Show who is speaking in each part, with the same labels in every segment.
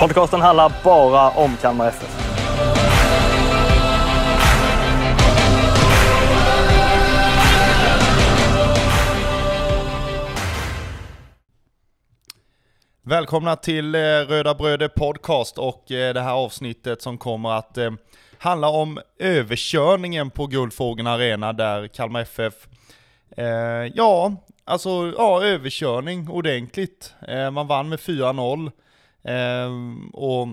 Speaker 1: Podcasten handlar bara om Kalmar FF.
Speaker 2: Välkomna till eh, Röda Bröder Podcast och eh, det här avsnittet som kommer att eh, handla om överkörningen på Guldfågeln Arena där Kalmar FF, eh, ja, alltså ja, överkörning ordentligt. Eh, man vann med 4-0 Ehm, och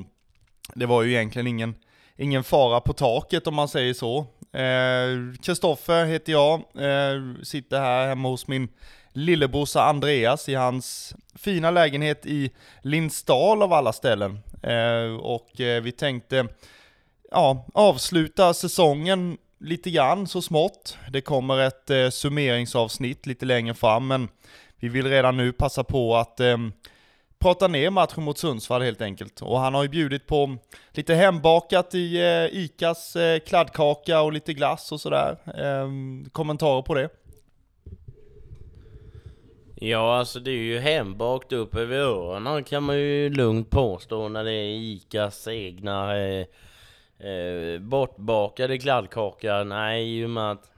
Speaker 2: det var ju egentligen ingen, ingen fara på taket om man säger så. Ehm, Kristoffer heter jag, eh, sitter här hemma hos min lillebrorsa Andreas i hans fina lägenhet i Lindsdal av alla ställen. Eh, och eh, vi tänkte ja, avsluta säsongen lite grann så smått. Det kommer ett eh, summeringsavsnitt lite längre fram, men vi vill redan nu passa på att eh, prata ner matchen mot Sundsvall helt enkelt. Och han har ju bjudit på lite hembakat i eh, Icas eh, kladdkaka och lite glass och sådär. Eh, kommentarer på det?
Speaker 3: Ja, alltså det är ju hembakt upp över öronen kan man ju lugnt påstå när det är Icas egna eh, eh, bortbakade kladdkaka. Nej, i och med att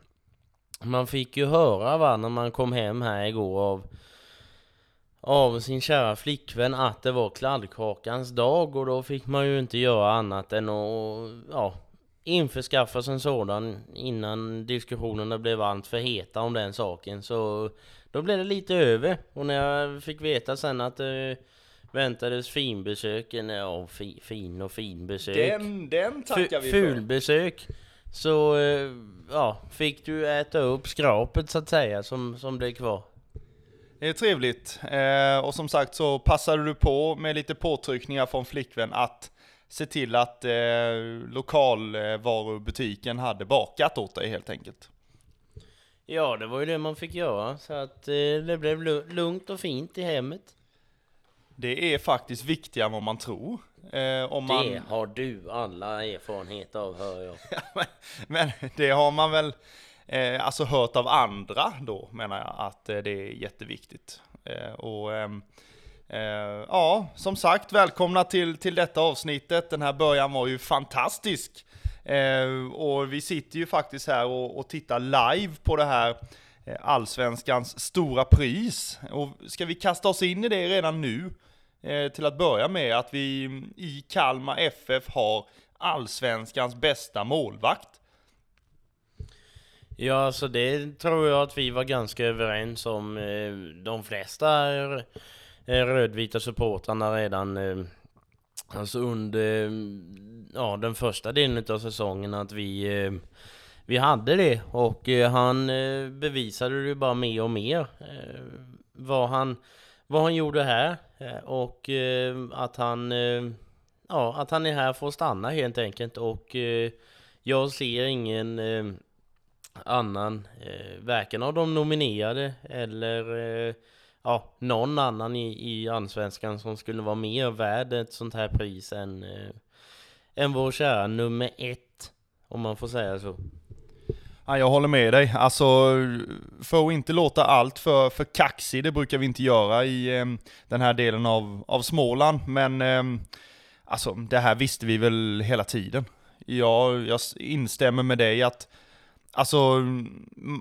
Speaker 3: man fick ju höra va, när man kom hem här igår av av sin kära flickvän att det var kladdkakans dag och då fick man ju inte göra annat än att ja, införskaffa sig en sådan innan diskussionerna blev allt för heta om den saken. Så då blev det lite över. Och när jag fick veta sen att det väntades finbesök, ja fi, fin och finbesök.
Speaker 2: Den, den tackar vi för.
Speaker 3: Fulbesök. Så eh, ja, fick du äta upp skrapet så att säga som, som blev kvar.
Speaker 2: Det är trevligt. Eh, och som sagt så passade du på med lite påtryckningar från flickvän att se till att eh, lokalvarubutiken hade bakat åt dig helt enkelt.
Speaker 3: Ja, det var ju det man fick göra. Så att eh, det blev lugnt och fint i hemmet.
Speaker 2: Det är faktiskt viktigare än vad man tror. Eh, om man...
Speaker 3: Det har du alla erfarenhet av, hör jag.
Speaker 2: men, men det har man väl eh, alltså hört av andra då, menar jag, att eh, det är jätteviktigt. Eh, och ehm, eh, ja, som sagt, välkomna till, till detta avsnittet. Den här början var ju fantastisk. Eh, och vi sitter ju faktiskt här och, och tittar live på det här eh, Allsvenskans stora pris. Och ska vi kasta oss in i det redan nu? Eh, till att börja med att vi i Kalmar FF har Allsvenskans bästa målvakt.
Speaker 3: Ja, alltså det tror jag att vi var ganska överens om. Eh, de flesta eh, rödvita supportrarna redan eh, Alltså under mm, ja, den första delen av säsongen att vi, vi hade det. Och han bevisade det bara mer och mer vad han, vad han gjorde här. Och att han ja, att han är här för att stanna helt enkelt. Och jag ser ingen annan, eh, varken av de nominerade eller eh, ja, någon annan i, i Allsvenskan som skulle vara mer värd ett sånt här pris än, eh, än vår kära nummer ett, om man får säga så.
Speaker 2: Ja, jag håller med dig. Alltså, för att inte låta allt för, för kaxig, det brukar vi inte göra i eh, den här delen av, av Småland, men eh, alltså, det här visste vi väl hela tiden. Jag, jag instämmer med dig att Alltså,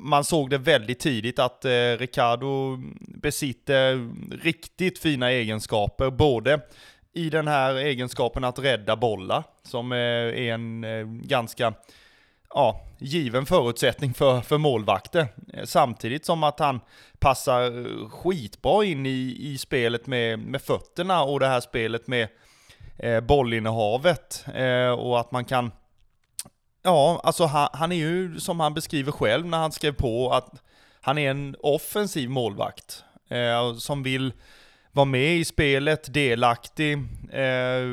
Speaker 2: man såg det väldigt tidigt att eh, Ricardo besitter riktigt fina egenskaper, både i den här egenskapen att rädda bollar, som eh, är en eh, ganska ja, given förutsättning för, för målvakter. Eh, samtidigt som att han passar skitbra in i, i spelet med, med fötterna och det här spelet med eh, bollinnehavet. Eh, och att man kan Ja, alltså han, han, är ju som han beskriver själv när han skrev på att han är en offensiv målvakt. Eh, som vill vara med i spelet, delaktig eh,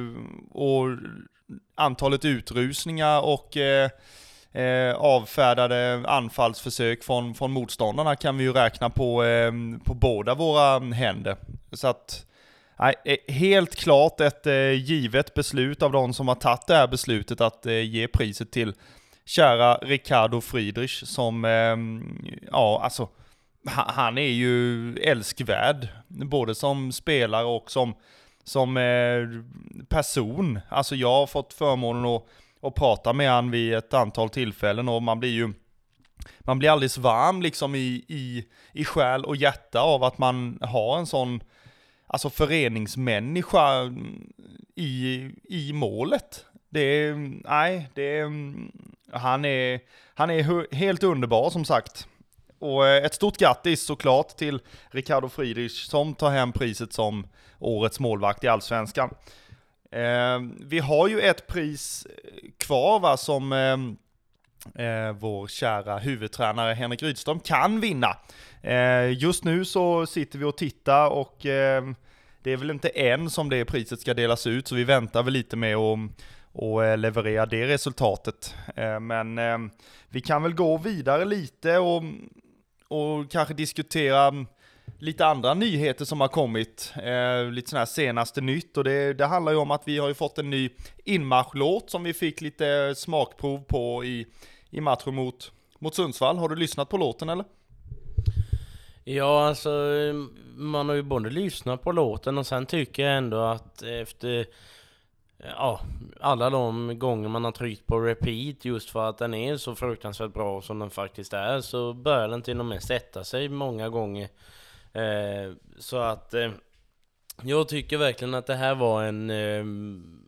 Speaker 2: och antalet utrusningar och eh, eh, avfärdade anfallsförsök från, från motståndarna kan vi ju räkna på, eh, på båda våra händer. Så att, nej, eh, helt klart ett eh, givet beslut av de som har tagit det här beslutet att eh, ge priset till kära Ricardo Friedrich som, eh, ja alltså, han är ju älskvärd, både som spelare och som, som eh, person. Alltså jag har fått förmånen att, att prata med han vid ett antal tillfällen och man blir ju man blir alldeles varm liksom i, i, i själ och hjärta av att man har en sån alltså föreningsmänniska i, i målet. Det är, nej, det är, han är, han är helt underbar som sagt. Och eh, ett stort grattis såklart till Ricardo Friedrich som tar hem priset som årets målvakt i Allsvenskan. Eh, vi har ju ett pris eh, kvar va, som eh, eh, vår kära huvudtränare Henrik Rydström kan vinna. Eh, just nu så sitter vi och tittar och eh, det är väl inte än som det priset ska delas ut, så vi väntar väl lite med att och eh, leverera det resultatet. Men vi kan väl gå vidare lite och och kanske diskutera lite andra nyheter som har kommit, lite sådana här senaste nytt och det, det, handlar ju om att vi har ju fått en ny inmarschlåt som vi fick lite smakprov på i, i matchen mot, mot Sundsvall. Har du lyssnat på låten eller?
Speaker 3: Ja, alltså man har ju både lyssnat på låten och sen tycker jag ändå att efter ja, alla de gånger man har tryckt på repeat just för att den är så fruktansvärt bra som den faktiskt är så börjar den till och med sätta sig många gånger. Eh, så att eh, jag tycker verkligen att det här var en, eh,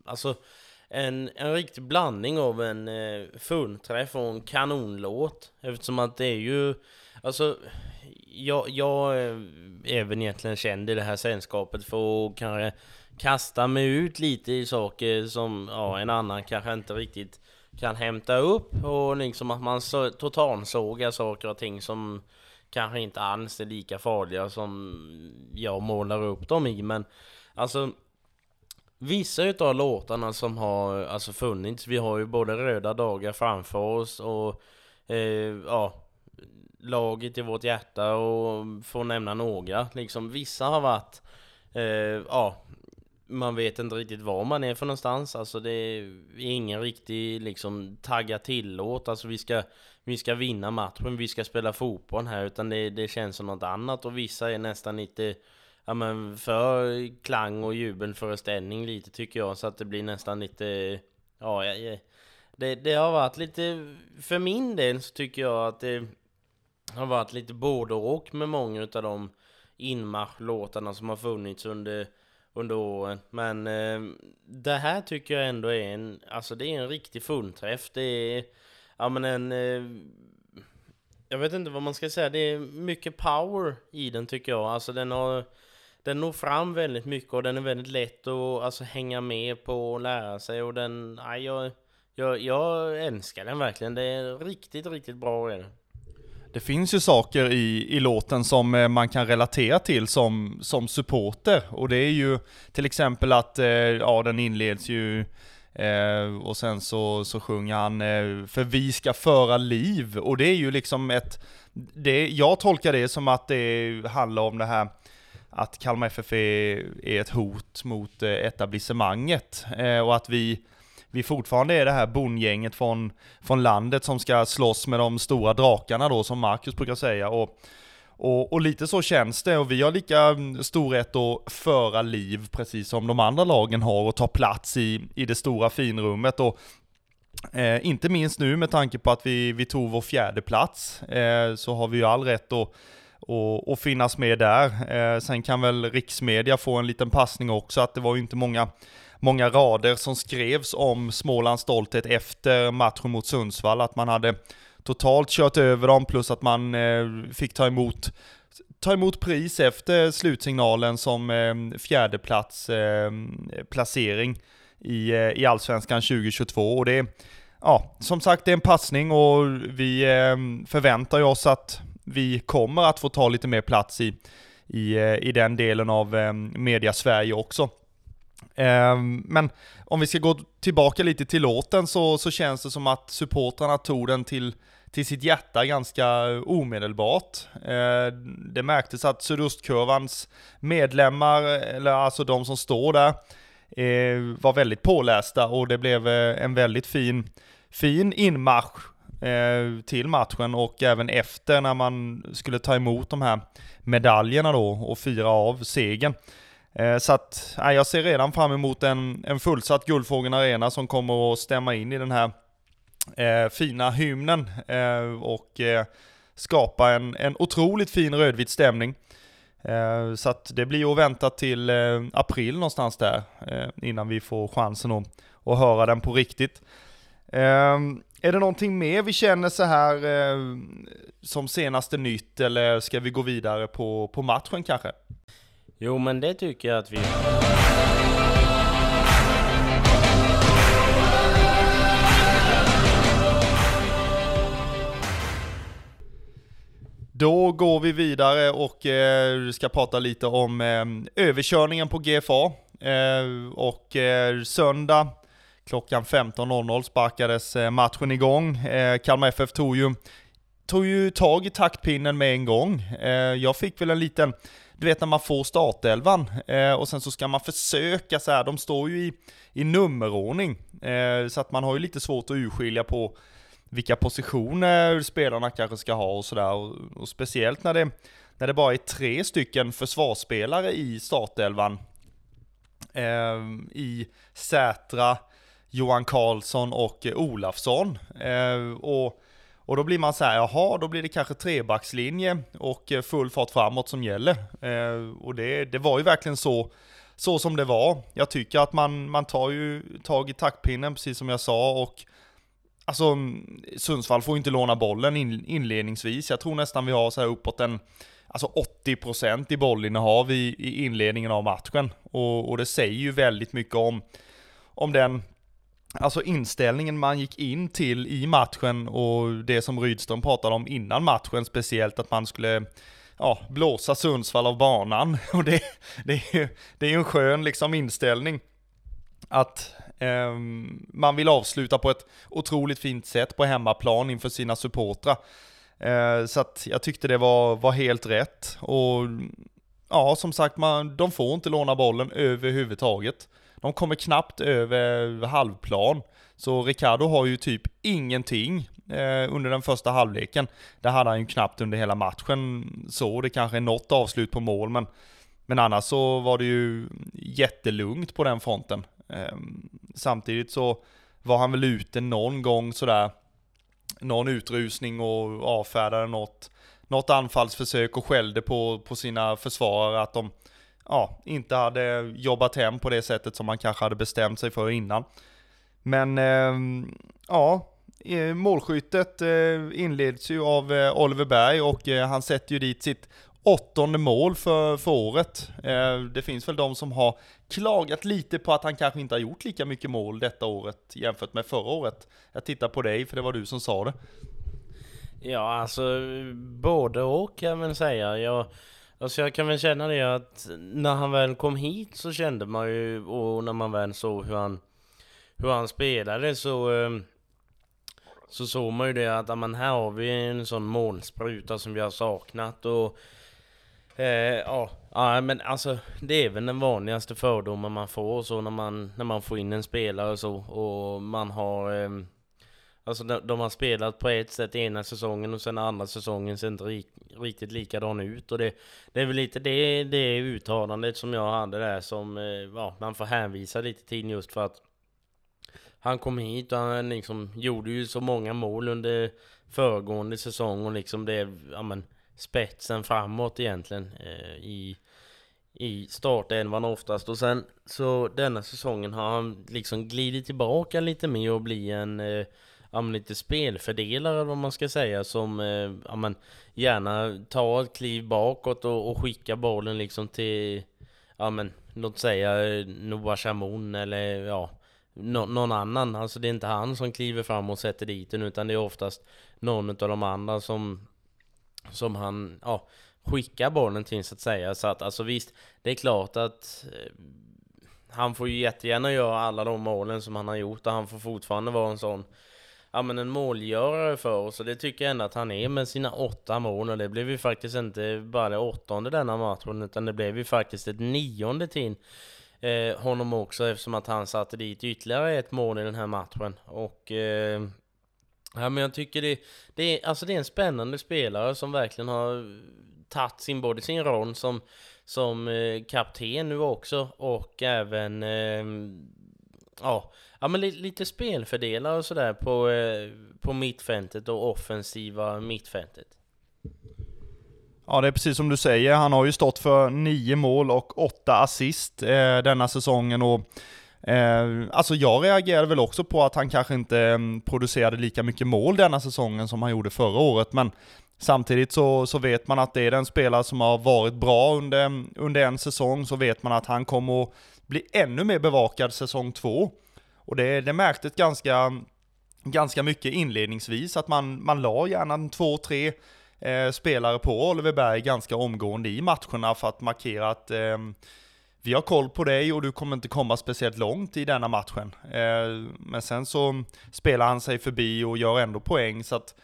Speaker 3: alltså en, en riktig blandning av en eh, fullträff och en kanonlåt. Eftersom att det är ju, alltså jag, jag eh, är väl egentligen känd i det här sällskapet för att kanske kasta mig ut lite i saker som ja, en annan kanske inte riktigt kan hämta upp. Och liksom att man så, totalsågar saker och ting som kanske inte alls är lika farliga som jag målar upp dem i. Men alltså Vissa utav låtarna som har alltså funnits, vi har ju både Röda dagar framför oss och eh, ja Laget i vårt hjärta och får nämna några liksom Vissa har varit eh, ja man vet inte riktigt var man är för någonstans. Alltså det är ingen riktig liksom tagga tillåt. Alltså vi ska, vi ska vinna matchen, vi ska spela fotboll här. Utan det, det känns som något annat. Och vissa är nästan lite ja, men för klang och jubelföreställning lite tycker jag. Så att det blir nästan lite... Ja, ja, det, det har varit lite... För min del så tycker jag att det har varit lite både och med många utav de inmarschlåtarna som har funnits under under åren. Men eh, det här tycker jag ändå är en, alltså det är en riktig fullträff. Det är, ja men en, eh, jag vet inte vad man ska säga, det är mycket power i den tycker jag. Alltså den har, den når fram väldigt mycket och den är väldigt lätt att alltså, hänga med på och lära sig och den, nej, jag, jag, jag älskar den verkligen. Det är riktigt, riktigt bra är det.
Speaker 2: Det finns ju saker i, i låten som eh, man kan relatera till som, som supporter. Och det är ju till exempel att, eh, ja den inleds ju Eh, och sen så, så sjunger han eh, För vi ska föra liv. Och det är ju liksom ett... Det, jag tolkar det som att det handlar om det här att Kalmar FF är, är ett hot mot eh, etablissemanget. Eh, och att vi vi fortfarande är det här bondgänget från, från landet som ska slåss med de stora drakarna då, som Marcus brukar säga. Och, och, och, lite så känns det, och vi har lika mm, stor rätt att föra liv, precis som de andra lagen har, och ta plats i, i det stora finrummet. Och, eh, inte minst nu med tanke på att vi, vi tog vår fjärde plats, eh, så har vi ju all rätt att och, och finnas med där. Eh, sen kan väl riksmedia få en liten passning också, att det var ju inte många många rader som skrevs om Smålands stolthet efter matchen mot Sundsvall, att man hade totalt kört över dem, plus att man eh, fick ta emot ta emot pris efter slutsignalen som eh, fjärdeplats eh, placering i, eh, i Allsvenskan 2022. Och det är, ja, som sagt, det är en passning och vi eh, förväntar oss att vi kommer att få ta lite mer plats i, i, eh, i den delen av eh, media-Sverige också. Ehm, men om vi ska gå tillbaka lite till låten så, så känns det som att supportrarna tog den till, till sitt hjärta ganska omedelbart. Ehm, det märktes att Sydostkurvans medlemmar, eller alltså de som står där, eh, var väldigt pålästa och det blev eh, en väldigt fin, fin inmarsch eh, till matchen och även efter när man skulle ta emot de här medaljerna då och fira av segern. Eh, så att, jag ser redan fram emot en, en fullsatt Guldfågeln Arena som kommer att stämma in i den här eh, fina hymnen eh, och eh, skapa en, en otroligt fin rödvit stämning. Eh, så att det blir att vänta till eh, april någonstans där eh, innan vi får chansen att, att höra den på riktigt. Ehm, är det någonting mer vi känner så här eh, som senaste nytt eller ska vi gå vidare på, på matchen kanske?
Speaker 3: Jo, men det tycker jag att vi...
Speaker 2: Då går vi vidare och eh, ska prata lite om eh, överkörningen på GFA. Eh, och eh, söndag klockan 15.00 sparkades eh, matchen igång. Eh, Kalmar FF tog ju, tog ju tag i taktpinnen med en gång. Eh, jag fick väl en liten du vet när man får startelvan eh, och sen så ska man försöka så här, de står ju i, i nummerordning. Eh, så att man har ju lite svårt att urskilja på vilka positioner spelarna kanske ska ha och sådär. Och, och, speciellt när det, när det bara är tre stycken försvarsspelare i startelvan. Eh, I Sätra, Johan Karlsson och Olafsson. Eh, och och då blir man så här, jaha, då blir det kanske trebackslinje och eh, full fart framåt som gäller. Eh, och det, det var ju verkligen så, så som det var. Jag tycker att man, man tar ju tag i taktpinnen, precis som jag sa, och Alltså, Sundsvall får inte låna bollen in, inledningsvis. Jag tror nästan vi har så här uppåt en alltså 80% i bollinnehav i, i inledningen av matchen. Och, och det säger ju väldigt mycket om, om den Alltså inställningen man gick in till i matchen och det som Rydström pratade om innan matchen speciellt att man skulle ja, blåsa Sundsvall av banan. Och det, det, är ju det är en skön liksom inställning. Att eh, man vill avsluta på ett otroligt fint sätt på hemmaplan inför sina supportrar. Eh, så att jag tyckte det var, var helt rätt. Och ja, som sagt, man, de får inte låna bollen överhuvudtaget. De kommer knappt över halvplan. Så Ricardo har ju typ ingenting eh, under den första halvleken. Det hade han ju knappt under hela matchen så. Det kanske är något avslut på mål, men, men annars så var det ju jättelugnt på den fronten. Eh, samtidigt så var han väl ute någon gång sådär, någon utrusning och avfärdade något, något anfallsförsök och skällde på, på sina försvarare att de ja, inte hade jobbat hem på det sättet som man kanske hade bestämt sig för innan. Men ehm, eh, ja, målskyttet eh, inleds ju av eh, Oliver Berg och eh, han sätter ju dit sitt åttonde mål för, för året. Eh, det finns väl de som har klagat lite på att han kanske inte har gjort lika mycket mål detta året jämfört med förra året. Jag tittar på dig, för det var du som sa det.
Speaker 3: Ja, alltså både och kan man säga. Jag, Alltså jag kan väl känna det att när han väl kom hit så kände man ju, och när man väl såg hur han, hur han spelade så ehm, så såg man ju det att, amen, här har vi en sån målspruta som vi har saknat och eh, ja, ja, men alltså det är väl den vanligaste fördomen man får så när man, när man får in en spelare och så och man har eh, Alltså de, de, har spelat på ett sätt ena säsongen och sen andra säsongen ser inte rik, riktigt likadan ut. Och det, det är väl lite det, det uttalandet som jag hade där som, eh, ja, man får hänvisa lite till just för att han kom hit och han liksom gjorde ju så många mål under föregående säsong och liksom det, ja men spetsen framåt egentligen eh, i i startelvan oftast och sen så denna säsongen har han liksom glidit tillbaka lite mer och bli en eh, ja, men lite spelfördelare vad man ska säga som eh, ja, men gärna tar ett kliv bakåt och, och skickar bollen liksom till ja men låt säga eh, Noah Shamoun eller ja no, någon annan. Alltså det är inte han som kliver fram och sätter dit den utan det är oftast någon av de andra som som han ja skickar bollen till så att säga. Så att alltså visst, det är klart att eh, han får ju jättegärna göra alla de målen som han har gjort och han får fortfarande vara en sån ja men en målgörare för oss. Och det tycker jag ändå att han är med sina åtta mål. Och det blev ju faktiskt inte bara det åttonde denna matchen utan det blev ju faktiskt ett nionde till eh, honom också eftersom att han satte dit ytterligare ett mål i den här matchen. Och eh, ja men jag tycker det, det är alltså det är en spännande spelare som verkligen har tagit sin både sin roll som som eh, kapten nu också och även eh, ja Ja men lite, spelfördelar och sådär på, eh, på mittfältet och offensiva mittfältet.
Speaker 2: Ja, det är precis som du säger. Han har ju stått för nio mål och åtta assist eh, denna säsongen. Och, eh, alltså jag reagerade väl också på att han kanske inte eh, producerade lika mycket mål denna säsongen som han gjorde förra året. Men samtidigt så, så vet man att det är den spelare som har varit bra under, mm, under en säsong. Så vet man att han kommer att bli ännu mer bevakad säsong två. Och det, det märktes ganska, ganska mycket inledningsvis att man, man la gärna en två, tre eh, spelare på Oliver Berg ganska omgående i matcherna för att markera att eh, vi har koll på dig och du kommer inte komma speciellt långt i denna matchen. Eh, men sen så spelar han sig förbi och gör ändå poäng så att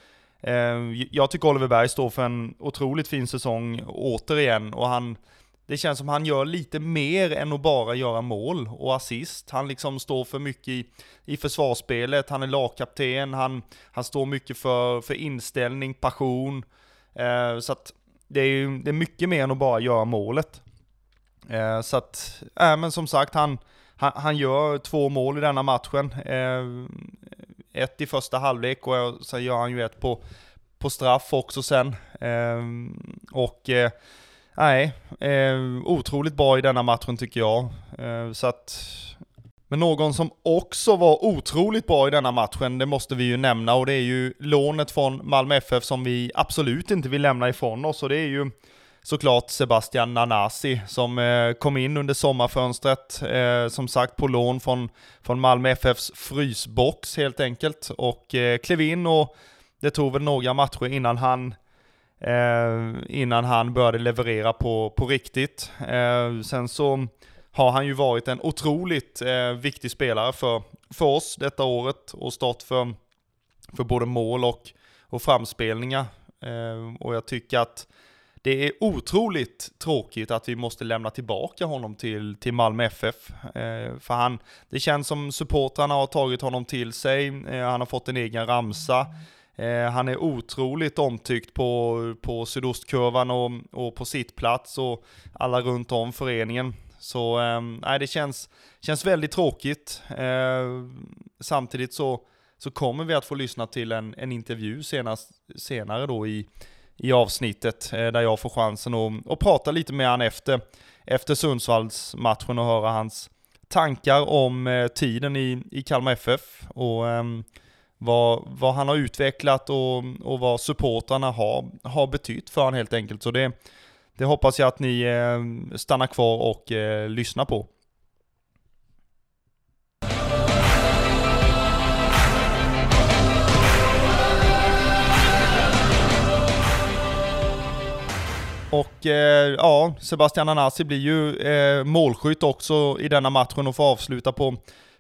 Speaker 2: eh, jag tycker Oliver Berg står för en otroligt fin säsong återigen och han det känns som han gör lite mer än att bara göra mål och assist. Han liksom står för mycket i, i försvarsspelet, han är lagkapten, han, han står mycket för, för inställning, passion. Eh, så att det är ju det är mycket mer än att bara göra målet. Eh, så att, äh, men som sagt, han, han, han, gör två mål i denna matchen. Eh, ett i första halvlek och sen gör han ju ett på, på straff också sen. Eh, och eh, Nej, eh, otroligt bra i denna matchen tycker jag. Eh, så att, men någon som också var otroligt bra i denna matchen, det måste vi ju nämna och det är ju lånet från Malmö FF som vi absolut inte vill lämna ifrån oss och det är ju såklart Sebastian Nanasi som eh, kom in under sommarfönstret, eh, som sagt på lån från, från Malmö FFs frysbox helt enkelt och eh, klev in och det tog väl några matcher innan han Eh, innan han började leverera på, på riktigt. Eh, sen så har han ju varit en otroligt eh, viktig spelare för, för oss detta året och stått för, för både mål och, och framspelningar. Och jag tycker att det är otroligt tråkigt att vi måste lämna tillbaka honom till, till Malmö FF. Eh, för han, det känns som supportrarna har tagit honom till sig, eh, han har fått en egen ramsa. Eh, han är otroligt omtyckt på, på sydostkurvan och, och på sitt plats och alla runt om föreningen. Så eh, det känns, känns väldigt tråkigt. Eh, samtidigt så, så kommer vi att få lyssna till en, en intervju senast, senare då i, i avsnittet eh, där jag får chansen att, att prata lite med han efter, efter Sundsvallsmatchen och höra hans tankar om eh, tiden i, i Kalmar FF. Och ehm, vad, vad han har utvecklat och, och vad supportrarna har, har betytt för honom helt enkelt. Så det, det hoppas jag att ni eh, stannar kvar och eh, lyssnar på. Och eh, ja, Sebastian Anasi blir ju eh, målskytt också i denna matchen och får avsluta på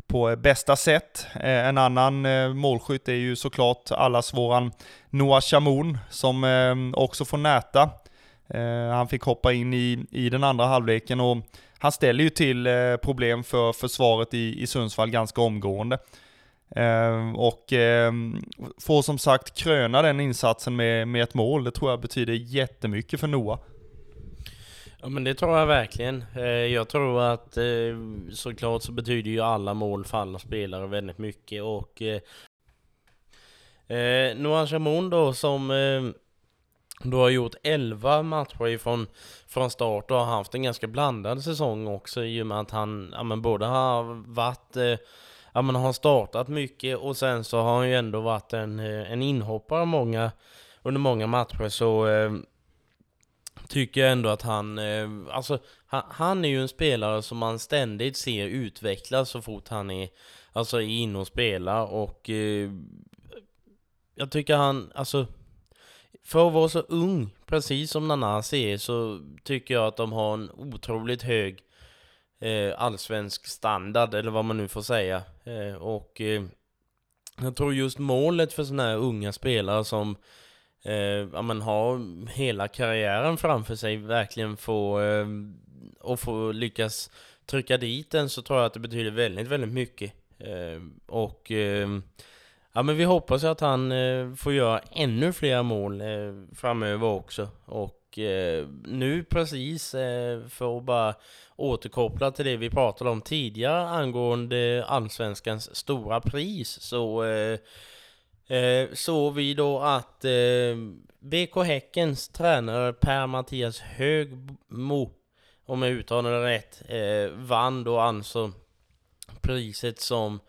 Speaker 2: på bästa sätt. Eh, en annan eh, målskytt är ju såklart allas våran Noah Chamoun som eh, också får näta. Han fick hoppa in i, i den andra halvleken och han ställer ju till problem för försvaret i, i Sundsvall ganska omgående. Och får som sagt kröna den insatsen med, med ett mål. Det tror jag betyder jättemycket för Noah.
Speaker 3: Ja men det tror jag verkligen. Eh, jag tror att eh, såklart så betyder ju alla mål för alla spelare väldigt mycket och eh, eh Noah Chamon då som då har gjort 11 matcher ifrån från start och har haft en ganska blandad säsong också i och med att han ja, men både har varit ja, men har startat mycket och sen så har han ju ändå varit en, en inhoppare många, under många matcher så tycker jag ändå att han, eh, alltså han, han, är ju en spelare som man ständigt ser utvecklas så fort han är, alltså är inne och spelar och eh, jag tycker han, alltså för att vara så ung precis som Nanasi är så tycker jag att de har en otroligt hög eh, allsvensk standard, eller vad man nu får säga. Eh, och eh, jag tror just målet för sådana här unga spelare som eh, ja, men har hela karriären framför sig verkligen få eh, och få lyckas trycka dit den så tror jag att det betyder väldigt, väldigt mycket. Eh, och eh, ja, men vi hoppas att han eh, får göra ännu fler mål eh, framöver också. Och eh, nu precis, eh, för att bara återkoppla till det vi pratade om tidigare angående Allsvenskans stora pris, så eh, eh, såg vi då att eh, BK Häckens tränare Per-Mattias Högmo om jag uttalar det rätt, eh, vann då alltså priset som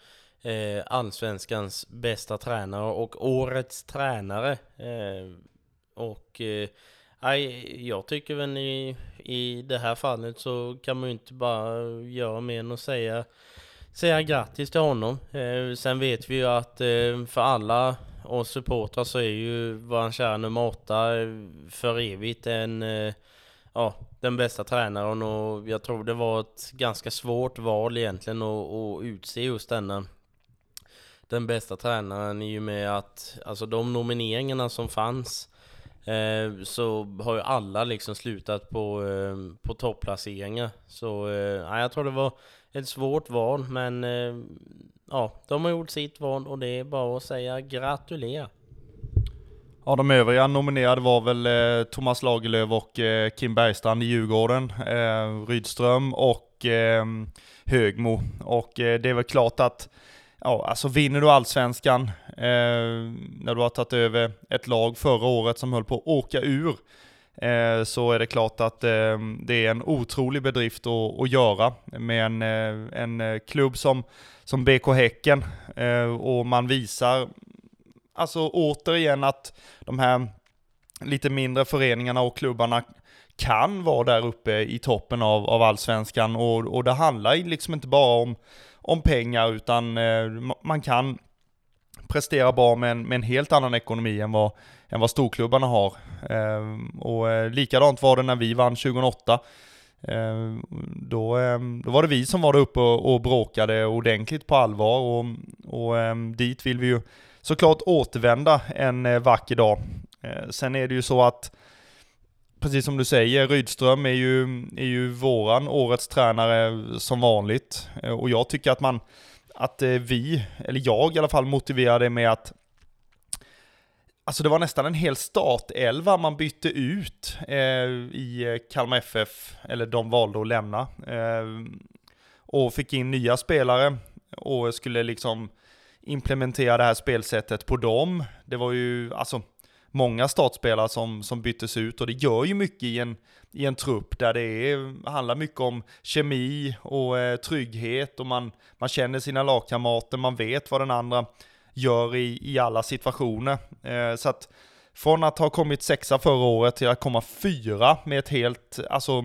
Speaker 3: eh, allsvenskans bästa tränare och årets tränare. Eh, och eh, jag tycker väl i, i det här fallet så kan man ju inte bara göra mer än att säga, säga grattis till honom. Eh, sen vet vi ju att eh, för alla oss supportrar så är ju våran kära nummer åtta eh, för evigt en eh, ja, den bästa tränaren och jag tror det var ett ganska svårt val egentligen att, att utse just denna den bästa tränaren i och med att alltså de nomineringarna som fanns eh, så har ju alla liksom slutat på, eh, på topplaceringar. Så eh, jag tror det var ett svårt val men eh, ja, de har gjort sitt val och det är bara att säga gratulerar.
Speaker 2: Ja, de övriga nominerade var väl eh, Thomas Lagerlöf och eh, Kim Bergstrand i Djurgården, eh, Rydström och eh, Högmo. Och eh, det är väl klart att, ja, alltså vinner du allsvenskan eh, när du har tagit över ett lag förra året som höll på att åka ur, Eh, så är det klart att eh, det är en otrolig bedrift att, att göra med en, eh, en klubb som, som BK Häcken. och man visar alltså återigen att de här lite mindre föreningarna och klubbarna kan vara där uppe i toppen av, av allsvenskan och, och det handlar liksom inte bara om, om pengar utan man kan prestera bra med en, med en helt annan ekonomi än vad, än vad storklubbarna har. Eh, och eh, likadant var det när vi vann 2008. Eh, då, eh, då var det vi som var där uppe och, och bråkade ordentligt på allvar och, och eh, dit vill vi ju såklart återvända en eh, vacker dag. Eh, sen är det ju så att, precis som du säger, Rydström är ju, är ju våran årets tränare som vanligt. Eh, och jag tycker att man, att eh, vi, eller jag i alla fall, motiverade det med att Alltså det var nästan en hel startelva man bytte ut eh, i eh, Kalmar FF, eller de valde att lämna. Eh, och fick in nya spelare och skulle liksom implementera det här spelsättet på dem. Det var ju alltså många startspelare som, som byttes ut. Och det gör ju mycket i en, i en trupp där det är, handlar mycket om kemi och eh, trygghet. Och man, man känner sina lagkamrater, man vet vad den andra gör i, i alla situationer. Eh, så att från att ha kommit sexa förra året till att komma fyra med ett helt, alltså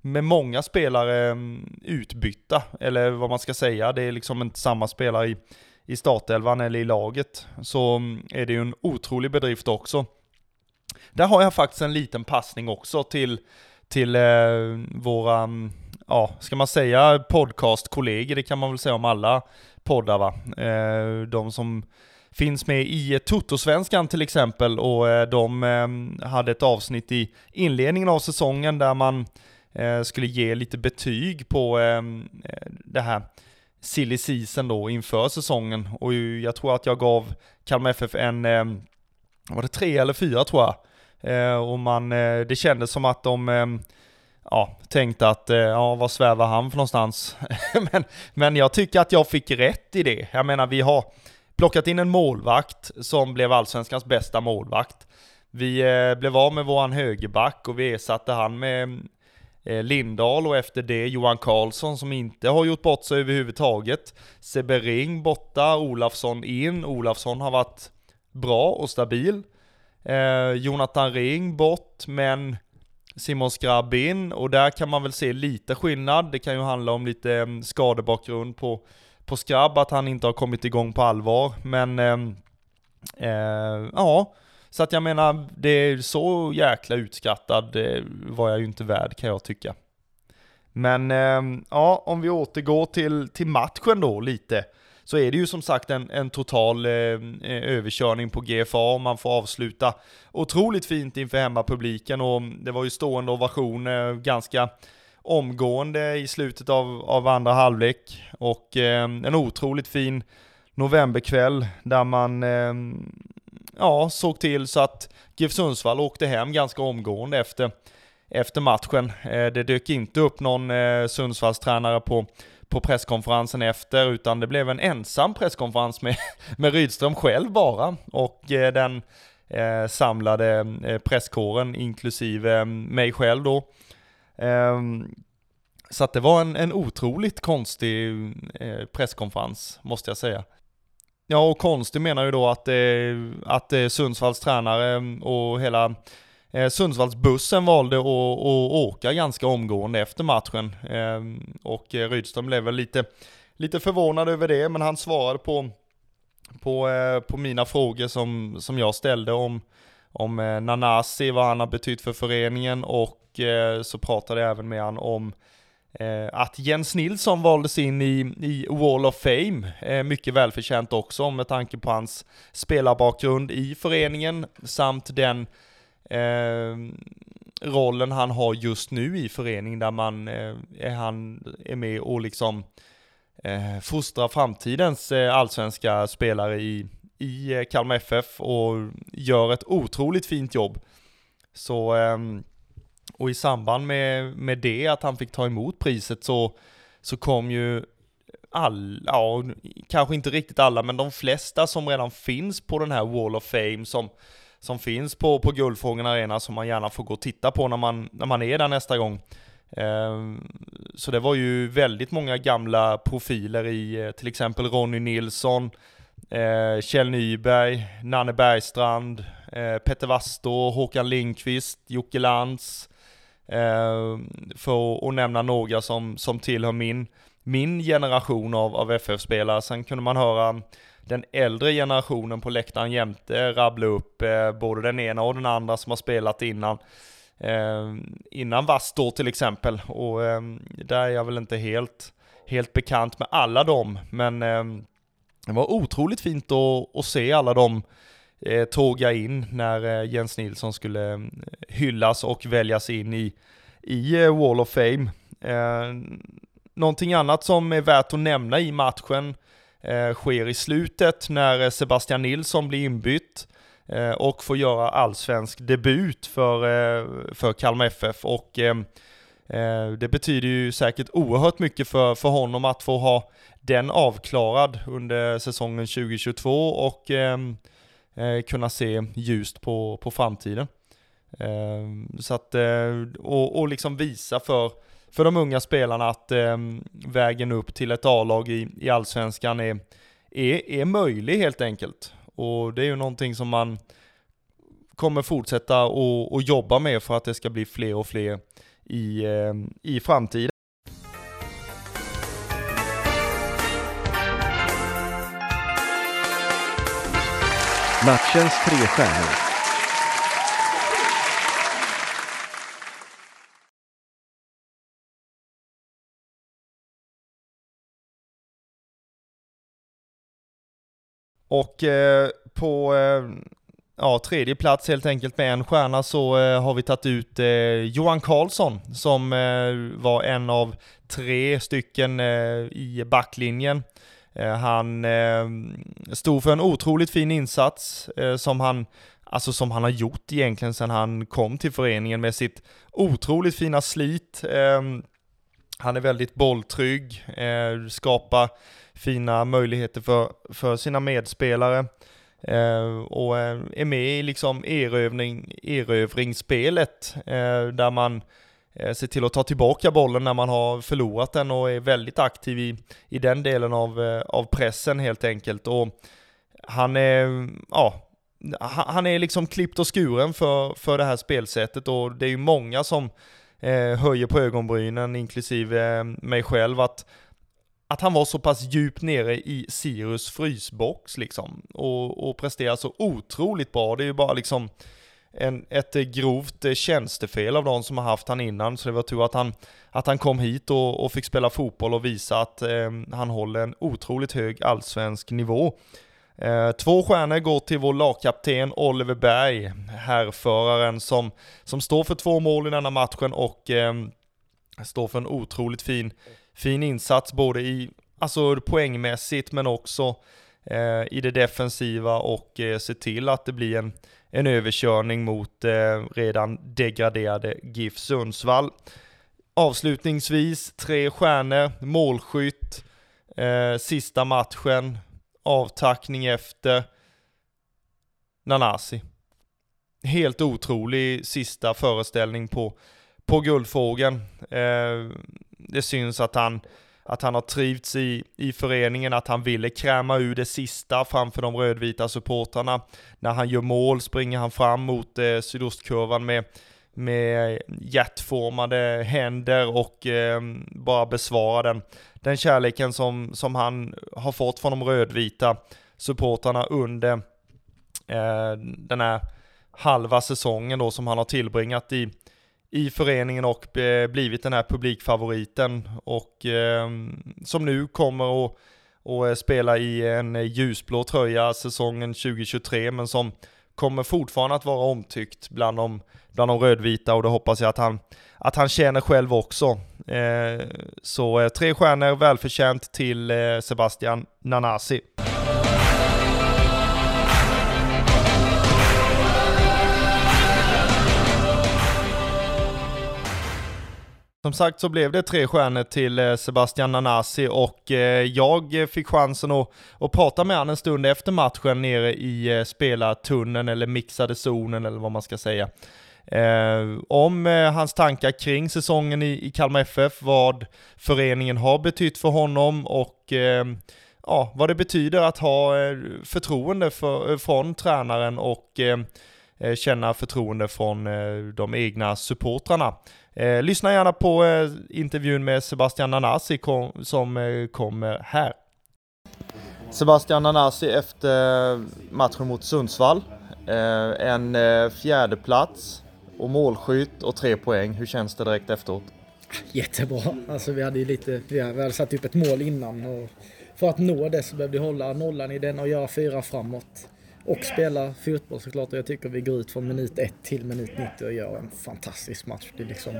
Speaker 2: med många spelare mm, utbytta, eller vad man ska säga, det är liksom inte samma spelare i, i startelvan eller i laget så är det ju en otrolig bedrift också. Där har jag faktiskt en liten passning också till, till eh, våra, ja, ska man säga podcastkollegor, det kan man väl säga om alla poddar va. Eh, de som finns med i Toto-svenskan till exempel och eh, de eh, hade ett avsnitt i inledningen av säsongen där man eh, skulle ge lite betyg på eh, eh det här silly season då inför säsongen och jag tror att jag gav Kalmar FF en, ehm, var det tre eller fyra tror jag. Eh, och man, eh, det kändes som att de ehm, ja, tänkte att, eh, ja, vad svävar han för någonstans? men, men jag tycker att jag fick rätt i det. Jag menar, vi har plockat in en målvakt som blev allsvenskans bästa målvakt. Vi blev av med våran högerback och vi ersatte han med Eh, Lindahl och efter det Johan Karlsson som inte har gjort bort sig överhuvudtaget. Sebering borta, Olafsson in. Olafsson har varit bra och stabil. Eh, Jonathan Ring bort, men Simon Skrabb in och där kan man väl se lite skillnad. Det kan ju handla om lite eh, skadebakgrund på, på Skrabb, att han inte har kommit igång på allvar. Men eh, eh, ja, så att jag menar, det är så jäkla utskattad det eh, var jag ju inte värd kan jag tycka. Men ehm, ja, om vi återgår till, till matchen då lite. Så är det ju som sagt en, en total eh, eh överkörning på GFA och man får avsluta otroligt fint inför hemmapubliken och det var ju stående ovation eh, ganska omgående i slutet av, av andra halvlek och eh, en otroligt fin novemberkväll där man eh, ja, såg till så att GIF Sundsvall åkte hem ganska omgående efter, efter matchen. Eh, det dök inte upp någon eh, Sundsvallstränare på, på presskonferensen efter, utan det blev en ensam presskonferens med, med Rydström själv bara. Och eh, den eh, samlade presskåren, inklusive mig själv då. Ehm, så att det var en, en otroligt konstig eh, presskonferens, måste jag säga. Ja, och konstig menar ju då att, eh, att eh, Sundsvalls tränare eh, och hela Sundsvallsbussen valde att, att åka ganska omgående efter matchen. Och Rydström blev väl lite, lite förvånad över det, men han svarade på, på, på mina frågor som, som jag ställde om, om Nanasi, vad han har betytt för föreningen och så pratade jag även med han om Eh, att Jens Nilsson valdes in i, i Wall of Fame, eh, mycket välförtjänt också med tanke på hans spelarbakgrund i föreningen samt den eh, rollen han har just nu i föreningen där man eh, är, han är med och liksom eh, fostrar framtidens eh, allsvenska spelare i, i eh, Kalmar FF och gör ett otroligt fint jobb. Så ehm, och i samband med, med det, att han fick ta emot priset, så, så kom ju alla, ja, kanske inte riktigt alla, men de flesta som redan finns på den här Wall of Fame som, som finns på, på Guldfågeln Arena som man gärna får gå och titta på när man, när man är där nästa gång. Ehm, så det var ju väldigt många gamla profiler i eh, till exempel Ronny Nilsson, eh, Kjell Nyberg, Nanne Bergstrand, eh, Petter Wastor, Håkan Lindqvist, Jocke Lantz, Eh, för att nämna några som, som tillhör min, min generation av, av FF-spelare. Sen kunde man höra den äldre generationen på läktaren jämte rabbla upp eh, både den ena och den andra som har spelat innan. Eh, innan Vastor till exempel. Och eh, där är jag väl inte helt, helt bekant med alla dem. Men eh, det var otroligt fint att, att se alla dem eh, tåga in när eh, Jens Nilsson skulle eh, hyllas och väljas in i, i eh, Wall of Fame. Eh, någonting annat som är värt att nämna i matchen eh, sker i slutet när Sebastian Nilsson blir inbytt eh, och får göra allsvensk debut för, för Kalmar FF och det betyder ju säkert oerhört mycket för, för honom att få ha den avklarad under säsongen 2022 och eh, kunna se ljust på, på framtiden. Eh, så att, eh, och, och liksom visa för, för de unga spelarna att eh, vägen upp till ett A-lag i, i allsvenskan är, är, är möjlig helt enkelt. Och det är ju någonting som man kommer fortsätta att jobba med för att det ska bli fler och fler i, eh, i framtiden.
Speaker 4: Matchens tre stjärnor.
Speaker 2: Och eh, på eh, ja, tredje plats helt enkelt med en stjärna så eh, har vi tagit ut eh, Johan Karlsson som eh, var en av tre stycken eh, i backlinjen Eh, Eh, han eh, stod för en otroligt fin insats eh, som han alltså som han har gjort egentligen sedan han kom till föreningen med sitt otroligt fina slit. Eh, han är väldigt bolltrygg, eh, skapar fina möjligheter för, för sina medspelare och är med i liksom erövring, erövringsspelet där man Eh, se till att ta tillbaka bollen när man har förlorat den och är väldigt aktiv i, i den delen av, eh, av pressen helt enkelt. Och han är, ja, han är liksom klippt och skuren för, för det här spelsättet och det är ju många som eh, höjer på ögonbrynen, inklusive eh, mig själv, att att han var så pass djupt nere i Sirius frysbox liksom och, och presterar så otroligt bra. Det är ju bara liksom en, ett eh, grovt eh, tjänstefel av de som har haft han innan, så det var tur att han, att han kom hit och, och fick spela fotboll och visa att eh, han håller en otroligt hög allsvensk nivå. Eh, två stjärnor går till vår lagkapten Oliver Berg, härföraren som, som står för två mål i denna matchen och eh, står för en otroligt fin, fin insats både i, alltså poängmässigt men också eh, i det defensiva och eh, se till att det blir en, en överkörning mot eh, redan degraderade GIF Sundsvall. Avslutningsvis, tre stjärnor, målskytt, eh, sista matchen, avtackning efter Nanasi. Helt otrolig sista föreställning på, på Guldfågeln. Eh, det syns att han, att han har trivts i, i föreningen, att han ville kräma ur det sista framför de rödvita supportrarna. När han gör mål springer han fram mot eh, sydostkurvan med, med hjärtformade händer och eh, bara besvarar den, den kärleken som, som han har fått från de rödvita supportrarna under eh, den här halva säsongen då som han har tillbringat i, i föreningen och eh, blivit den här publikfavoriten och eh, som nu kommer att och eh, spela i en ljusblå tröja säsongen 2023 men som kommer fortfarande att vara omtyckt bland de, bland de rödvita och det hoppas jag att han, att han känner själv också. Eh, så eh, tre stjärnor välförtjänt till eh, Sebastian Nanasi. Som sagt så blev det tre stjärnor till eh, Sebastian Nanasi och eh, jag fick chansen att, att prata med honom en stund efter matchen nere i eh, spelartunneln eller mixade zonen eller vad man ska säga. om hans tankar kring säsongen i, Kalmar FF, vad föreningen har betytt för honom och ja, vad det betyder att ha förtroende för, från tränaren och känna förtroende från de egna supportrarna. Eh, lyssna gärna på eh, intervjun med Sebastian Nanasi kom, som eh, kommer här. Sebastian Nanasi efter matchen mot Sundsvall. Eh, en eh, fjärde plats och målskytt och tre poäng. Hur känns det direkt efteråt?
Speaker 5: Jättebra. Alltså vi hade ju lite, vi hade satt upp ett mål innan och för att nå det så behövde vi hålla nollan i den och göra fyra framåt och spela fotboll såklart. Och jag tycker vi går ut från minut 1 till minut 90 och gör en fantastisk match. Det är liksom,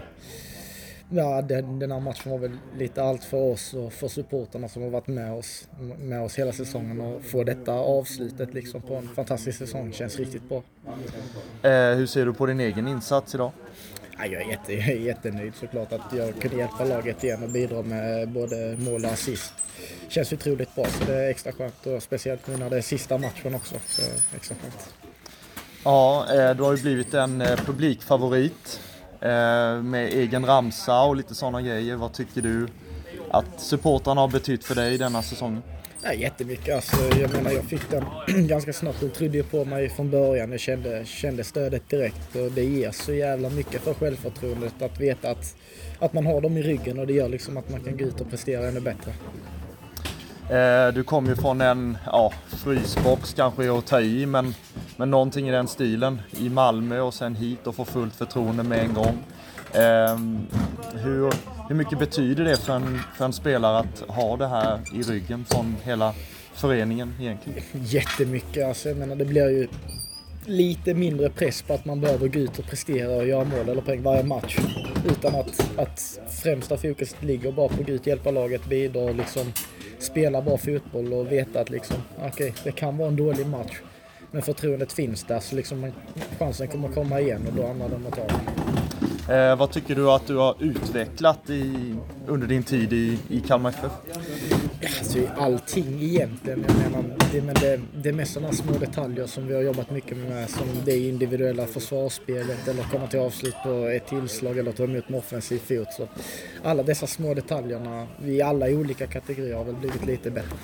Speaker 5: ja, den, den här matchen var väl lite allt för oss och för supporterna som har varit med oss, med oss hela säsongen och få detta avslutet liksom på en fantastisk säsong känns riktigt bra.
Speaker 2: Eh, hur ser du på din egen insats idag?
Speaker 5: Ja, jag, är jätte, jag är jättenöjd såklart att jag kunde hjälpa laget igen och bidra med både mål och assist. Känns otroligt bra så det är extra skönt och speciellt nu när det är sista matchen också. Så extra skönt.
Speaker 2: Ja, eh, du har ju blivit en eh, publikfavorit eh, med egen ramsa och lite sådana grejer. Vad tycker du att supportrarna har betytt för dig denna säsongen?
Speaker 5: Nej, jättemycket. Alltså, jag menar, jag fick den ganska snabbt. De trodde ju på mig från början. Jag kände, kände stödet direkt och det ger så jävla mycket för självförtroendet att veta att, att man har dem i ryggen och det gör liksom att man kan gå ut och prestera ännu bättre.
Speaker 2: Eh, du kom ju från en ja, frysbox kanske att ta i, men, men någonting i den stilen i Malmö och sen hit och få fullt förtroende med en gång. Eh, hur, hur mycket betyder det för en, för en spelare att ha det här i ryggen från hela föreningen egentligen?
Speaker 5: Jättemycket. Alltså, jag menar, det blir ju lite mindre press på att man behöver gå ut och prestera och göra mål eller poäng varje match. Utan att, att främsta fokuset ligger bara på att gå ut, hjälpa laget, bidra och liksom spela bra fotboll och veta att liksom, okej, okay, det kan vara en dålig match. Men förtroendet finns där så liksom chansen kommer komma igen och då handlar det om att ta den.
Speaker 2: Eh, vad tycker du att du har utvecklat i, under din tid i, i Kalmar FF?
Speaker 5: Alltså allting egentligen. Jag menar, det, men det, det är mest sådana små detaljer som vi har jobbat mycket med. Som det individuella försvarsspelet eller komma till avslut på ett tillslag eller ta emot med offensiv fot. Så alla dessa små detaljerna, vi alla i olika kategorier har väl blivit lite bättre.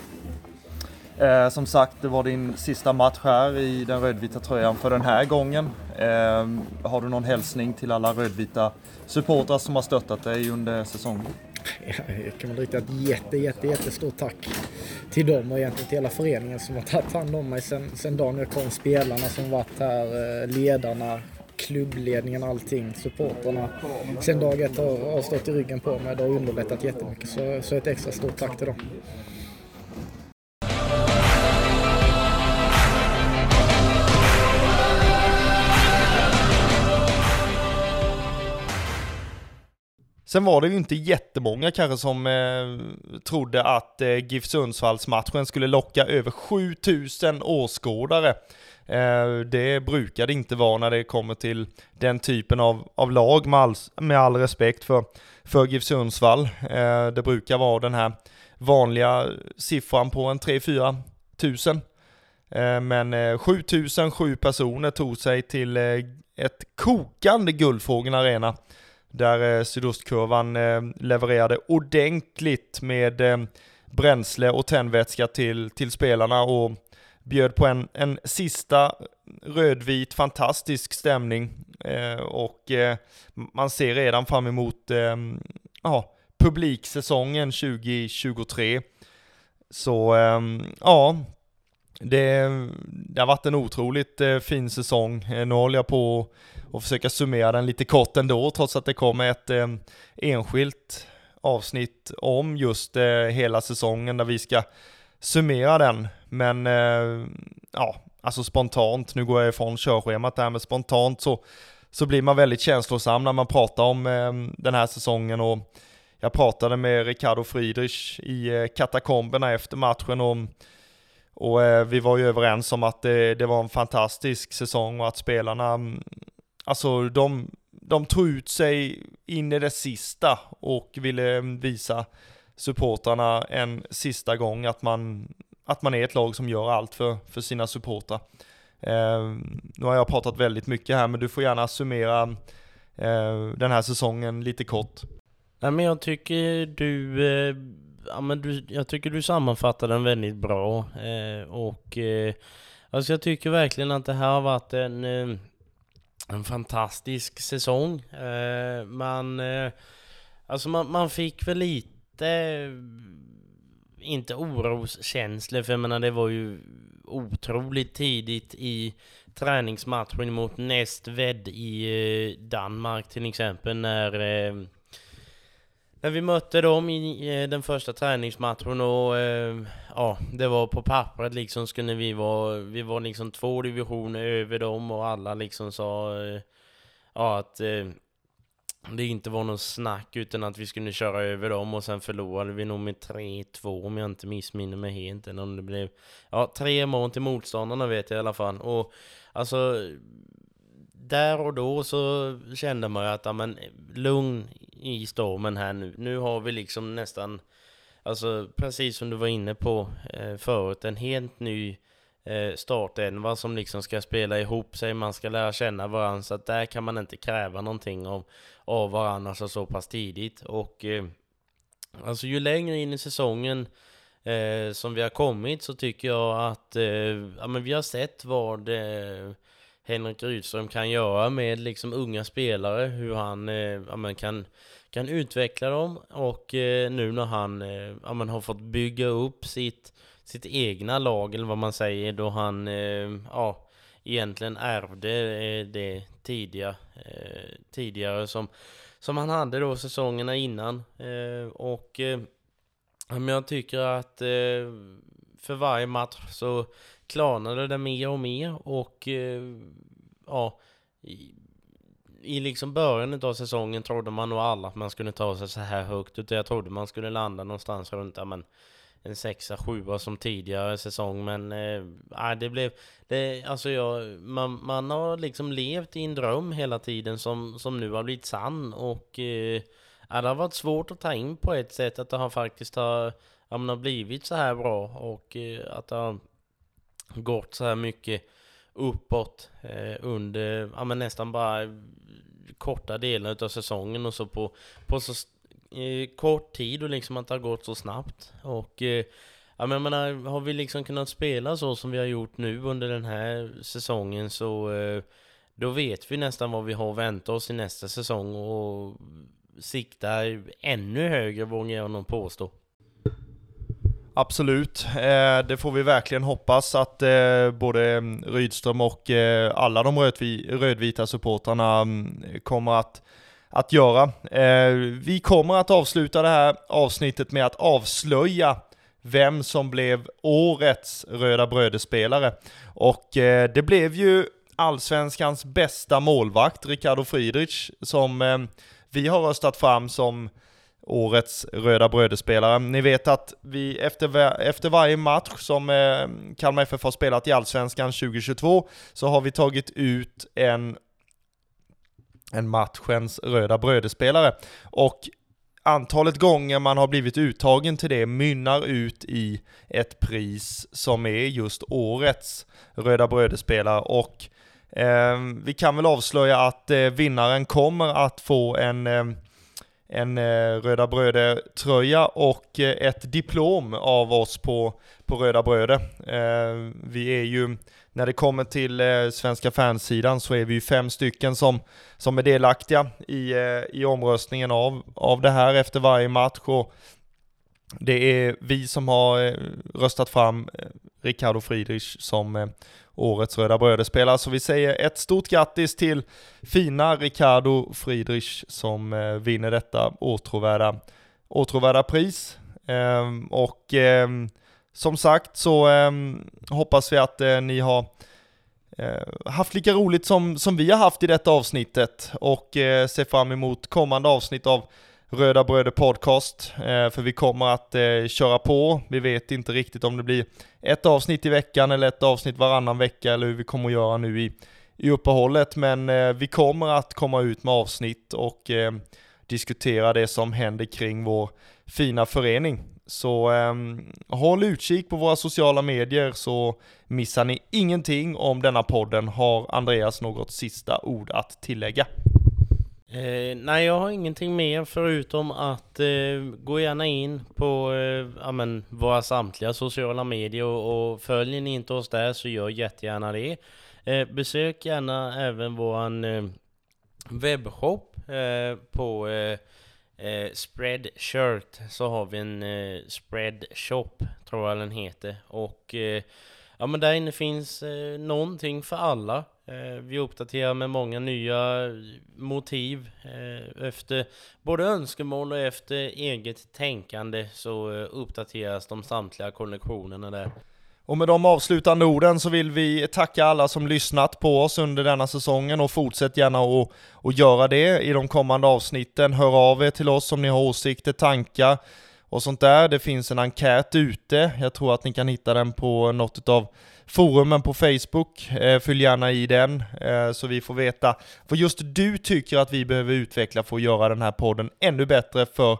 Speaker 2: Eh, som sagt, det var din sista match här i den rödvita tröjan för den här gången. Eh, har du någon hälsning till alla rödvita supportrar som har stöttat dig under säsongen?
Speaker 5: jag kan väl rikta ett jätte, jätte, jättestort tack till dem och egentligen till hela föreningen som har tagit hand om mig sen, sen dagen jag kom. Spelarna som varit här, eh, ledarna, klubbledningen, allting, supporterna. Sen dag ett har, har stått i ryggen på mig. Det har underlättat jättemycket. Så, så ett extra stort tack till dem.
Speaker 2: Sen var det ju inte jättemånga kanske som eh, trodde att eh, GIF Sundsvalls-matchen skulle locka över 7000 åskådare. Eh, det brukar det inte vara när det kommer till den typen av, av lag med all, med all respekt för, för GIF Sundsvall. Eh, det brukar vara den här vanliga siffran på en 3-4 tusen. Eh, men eh, 7007 personer tog sig till eh, ett kokande Guldfågeln Arena där eh, sydostkurvan eh, levererade ordentligt med eh, bränsle och tändvätska till, till spelarna och bjöd på en, en sista rödvit fantastisk stämning eh, och eh, man ser redan fram emot eh, ja, publiksäsongen 2023. Så ja, det, det har varit en otroligt eh, fin säsong. Eh, nu håller jag på att försöka summera den lite kort ändå, trots att det kommer ett eh, enskilt avsnitt om just hela säsongen där vi ska summera den. Men ja, alltså spontant, nu går jag ifrån körschemat där, men spontant så, så blir man väldigt känslosam när man pratar om den här säsongen och jag pratade med Ricardo Friedrich i katakomberna efter matchen om och eh, vi var ju överens om att det, det, var en fantastisk säsong och att spelarna mm, alltså de, de tog ut sig in i det sista och ville mm, visa supportrarna en sista gång att man, att man är ett lag som gör allt för, för sina supportrar. Eh, nu har jag pratat väldigt mycket här, men du får gärna summera eh, den här säsongen lite kort.
Speaker 3: Nej men jag tycker du, eh, ja, men du, jag tycker du sammanfattar den väldigt bra. Eh, och eh, alltså jag tycker verkligen att det här har varit en eh, en fantastisk säsong. Eh, man, eh, alltså man, man fick väl lite, inte oroskänslor, för jag menar det var ju otroligt tidigt i träningsmatchen mot Nestved i eh, Danmark till exempel när eh, när vi mötte dem i eh, den första träningsmatchen och eh, ja, det var på pappret liksom skulle vi vara, vi var liksom två divisioner över dem och alla liksom sa eh, ja att eh, det inte var någon snack utan att vi skulle köra över dem och sen förlorade vi nog med 3-2 om jag inte missminner mig helt eller om det blev ja, tre mål till motståndarna vet jag i alla fall. Och alltså där och då så kände man ju att, ja men lugn i stormen här nu. Nu har vi liksom nästan, alltså precis som du var inne på eh, förut, en helt ny eh, startelva som liksom ska spela ihop sig, man ska lära känna varandra, så att där kan man inte kräva någonting av, av varandra så, så pass tidigt. Och eh, alltså ju längre in i säsongen eh, som vi har kommit så tycker jag att eh, ja, men vi har sett vad eh, Henrik Rydström kan göra med liksom unga spelare, hur han eh, ja, men kan, kan utveckla dem och eh, nu när han eh, ja, men har fått bygga upp sitt, sitt egna lag eller vad man säger då han eh, ja, egentligen ärvde eh, det tidiga, eh, tidigare som, som han hade då säsongerna innan eh, och eh, ja, men jag tycker att eh, för varje match så klarnade det mer och mer och eh, ja, i, i liksom början av säsongen trodde man nog alla att man skulle ta sig så här högt, utan jag trodde man skulle landa någonstans runt, ja men en sexa, sjua som tidigare säsong, men eh, det blev, det, alltså jag, man, man har liksom levt i en dröm hela tiden som, som nu har blivit sann och eh, det har varit svårt att ta in på ett sätt att det har faktiskt har, ja, har blivit så här bra och eh, att det har gått så här mycket uppåt eh, under ja, men nästan bara korta delar av säsongen och så på, på så eh, kort tid och liksom att det har gått så snabbt. Och eh, ja, men jag menar, har vi liksom kunnat spela så som vi har gjort nu under den här säsongen så eh, då vet vi nästan vad vi har att vänta oss i nästa säsong och siktar ännu högre vågar jag nog påstå.
Speaker 2: Absolut, eh, det får vi verkligen hoppas att eh, både mm, Rydström och eh, alla de rödvita supportrarna mm, kommer att, att göra. Vi kommer att avsluta det här avsnittet med att avslöja vem som blev årets Röda Brödespelare. Och det blev ju allsvenskans bästa målvakt, Ricardo Friedrich, som vi har röstat fram som årets Röda Brödespelare. Ni vet att vi efter, efter varje match som eh, Kalmar FF har spelat i Allsvenskan 2022 så har vi tagit ut en en matchens Röda Brödespelare. Och antalet gånger man har blivit uttagen till det mynnar ut i ett pris som är just årets Röda Brödespelare och eh, vi kan väl avslöja att eh, vinnaren kommer att få en eh, en eh, Röda Bröde-tröja och eh, ett diplom av oss på, på Röda Bröde. Eh, vi är ju, när det kommer till svenska fansidan så är vi ju fem stycken som, som är delaktiga i, i omröstningen av, av det här efter varje match. Och det är vi som har röstat fram Ricardo Friedrich som årets Röda Bröder spelar, Så vi säger ett stort grattis till fina Ricardo Friedrich som eh, vinner detta åtråvärda, åtråvärda pris. Eh, och eh, som sagt så ehm, hoppas vi att eh, ni har eh, haft lika roligt som, som vi har haft i detta avsnittet och eh, ser fram emot kommande avsnitt av Röda Bröder Podcast, eh, för vi kommer att eh, köra på. Vi vet inte riktigt om det blir ett avsnitt i veckan eller ett avsnitt varannan vecka eller hur vi kommer att göra nu i, i uppehållet, men eh, vi kommer att komma ut med avsnitt och diskutera det som händer kring vår fina förening. Så eh, håll utkik på våra sociala medier så missar ni ingenting om denna podden. Har Andreas något sista ord att tillägga?
Speaker 3: Eh, nej, jag har ingenting mer förutom att eh, gå gärna in på eh, amen, våra samtliga sociala medier och, och följer ni inte oss där så gör jättegärna det. Eh, besök gärna även våran eh, webbshop eh, på eh, eh, Spreadshirt så har vi en eh, Spreadshop tror jag den heter och eh, ja men där inne finns eh, någonting för alla. Eh, vi uppdaterar med många nya eh, motiv eh, efter både önskemål och efter eget tänkande så uppdateras de samtliga kollektionerna där.
Speaker 2: Och med de avslutande orden så vill vi tacka alla som lyssnat på oss under denna säsongen och fortsätt gärna att, att göra det i de kommande avsnitten. Hör av er till oss om ni har åsikter, tankar och sånt där. Det finns en enkät ute. Jag tror att ni kan hitta den på något av forumen på Facebook. fyll följ gärna i den eh, så vi får veta vad just du tycker att vi behöver utveckla för att göra den här podden ännu bättre för,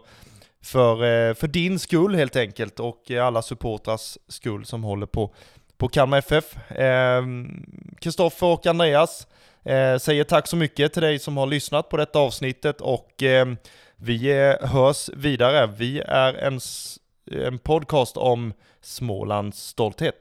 Speaker 2: för, eh, för din skull helt enkelt och alla supportras skull som håller på, på Kalmar FF. Ehm, Kristoffer och Andreas säger tack så mycket till dig som har lyssnat på detta avsnittet och ehm, vi hörs vidare. Vi är en, en podcast om Smålands stolthet.